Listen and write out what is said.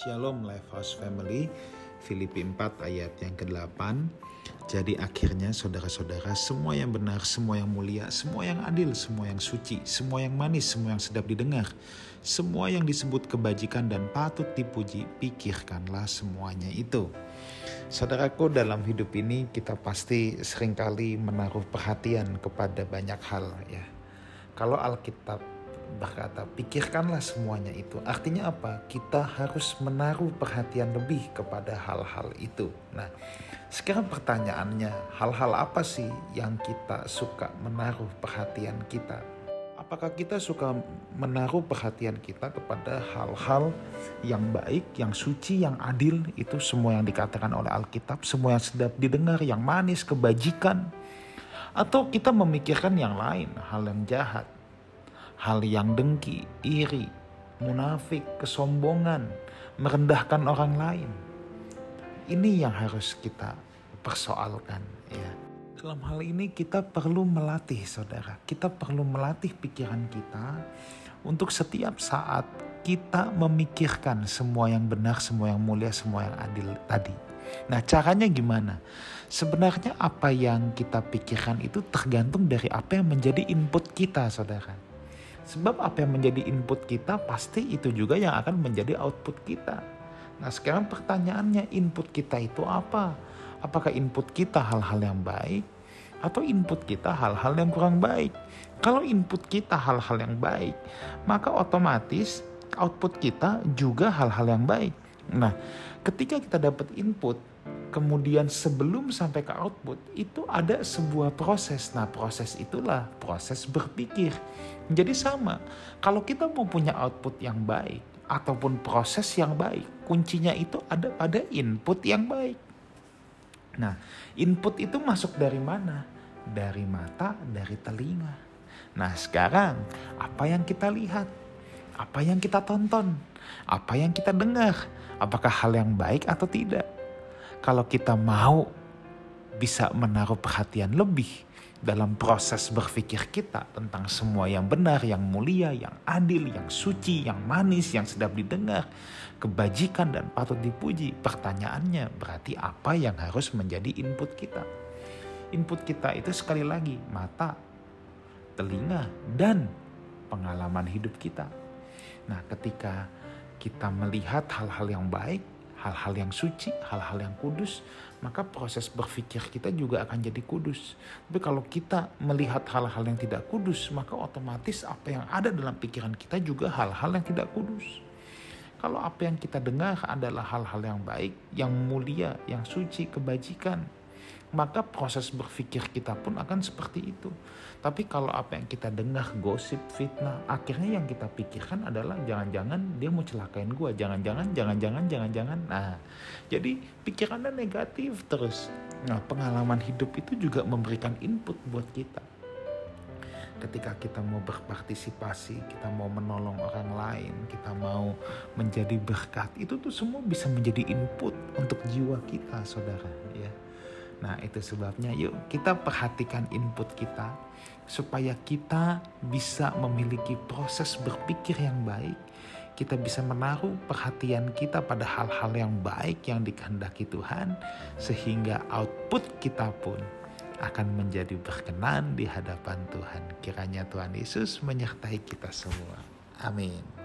Shalom Lifehouse Family Filipi 4 ayat yang ke-8 Jadi akhirnya saudara-saudara semua yang benar, semua yang mulia, semua yang adil, semua yang suci, semua yang manis, semua yang sedap didengar Semua yang disebut kebajikan dan patut dipuji, pikirkanlah semuanya itu. Saudaraku dalam hidup ini kita pasti sering kali menaruh perhatian kepada banyak hal ya. Kalau Alkitab berkata, pikirkanlah semuanya itu. Artinya apa? Kita harus menaruh perhatian lebih kepada hal-hal itu. Nah, sekarang pertanyaannya, hal-hal apa sih yang kita suka menaruh perhatian kita? Apakah kita suka menaruh perhatian kita kepada hal-hal yang baik, yang suci, yang adil? Itu semua yang dikatakan oleh Alkitab, semua yang sedap didengar, yang manis, kebajikan. Atau kita memikirkan yang lain, hal yang jahat, hal yang dengki, iri, munafik, kesombongan, merendahkan orang lain. Ini yang harus kita persoalkan ya. Dalam hal ini kita perlu melatih saudara. Kita perlu melatih pikiran kita untuk setiap saat kita memikirkan semua yang benar, semua yang mulia, semua yang adil tadi. Nah caranya gimana? Sebenarnya apa yang kita pikirkan itu tergantung dari apa yang menjadi input kita saudara. Sebab apa yang menjadi input kita pasti itu juga yang akan menjadi output kita. Nah sekarang pertanyaannya input kita itu apa? Apakah input kita hal-hal yang baik atau input kita hal-hal yang kurang baik? Kalau input kita hal-hal yang baik, maka otomatis output kita juga hal-hal yang baik. Nah, ketika kita dapat input, kemudian sebelum sampai ke output itu ada sebuah proses. Nah, proses itulah proses berpikir. Jadi sama, kalau kita mau punya output yang baik ataupun proses yang baik, kuncinya itu ada pada input yang baik. Nah, input itu masuk dari mana? Dari mata, dari telinga. Nah, sekarang apa yang kita lihat? Apa yang kita tonton? Apa yang kita dengar? Apakah hal yang baik atau tidak? Kalau kita mau bisa menaruh perhatian lebih dalam proses berpikir kita tentang semua yang benar, yang mulia, yang adil, yang suci, yang manis, yang sedap didengar, kebajikan dan patut dipuji. Pertanyaannya berarti apa yang harus menjadi input kita? Input kita itu sekali lagi mata, telinga, dan pengalaman hidup kita. Nah, ketika kita melihat hal-hal yang baik, hal-hal yang suci, hal-hal yang kudus, maka proses berpikir kita juga akan jadi kudus. Tapi kalau kita melihat hal-hal yang tidak kudus, maka otomatis apa yang ada dalam pikiran kita juga hal-hal yang tidak kudus. Kalau apa yang kita dengar adalah hal-hal yang baik, yang mulia, yang suci, kebajikan, maka proses berpikir kita pun akan seperti itu. Tapi kalau apa yang kita dengar gosip, fitnah, akhirnya yang kita pikirkan adalah jangan-jangan dia mau celakain gue, jangan-jangan, jangan-jangan, jangan-jangan. Nah, jadi pikirannya negatif terus. Nah, pengalaman hidup itu juga memberikan input buat kita. Ketika kita mau berpartisipasi, kita mau menolong orang lain, kita mau menjadi berkat, itu tuh semua bisa menjadi input untuk jiwa kita, saudara. Ya Nah, itu sebabnya yuk kita perhatikan input kita supaya kita bisa memiliki proses berpikir yang baik. Kita bisa menaruh perhatian kita pada hal-hal yang baik yang dikehendaki Tuhan sehingga output kita pun akan menjadi berkenan di hadapan Tuhan. Kiranya Tuhan Yesus menyertai kita semua. Amin.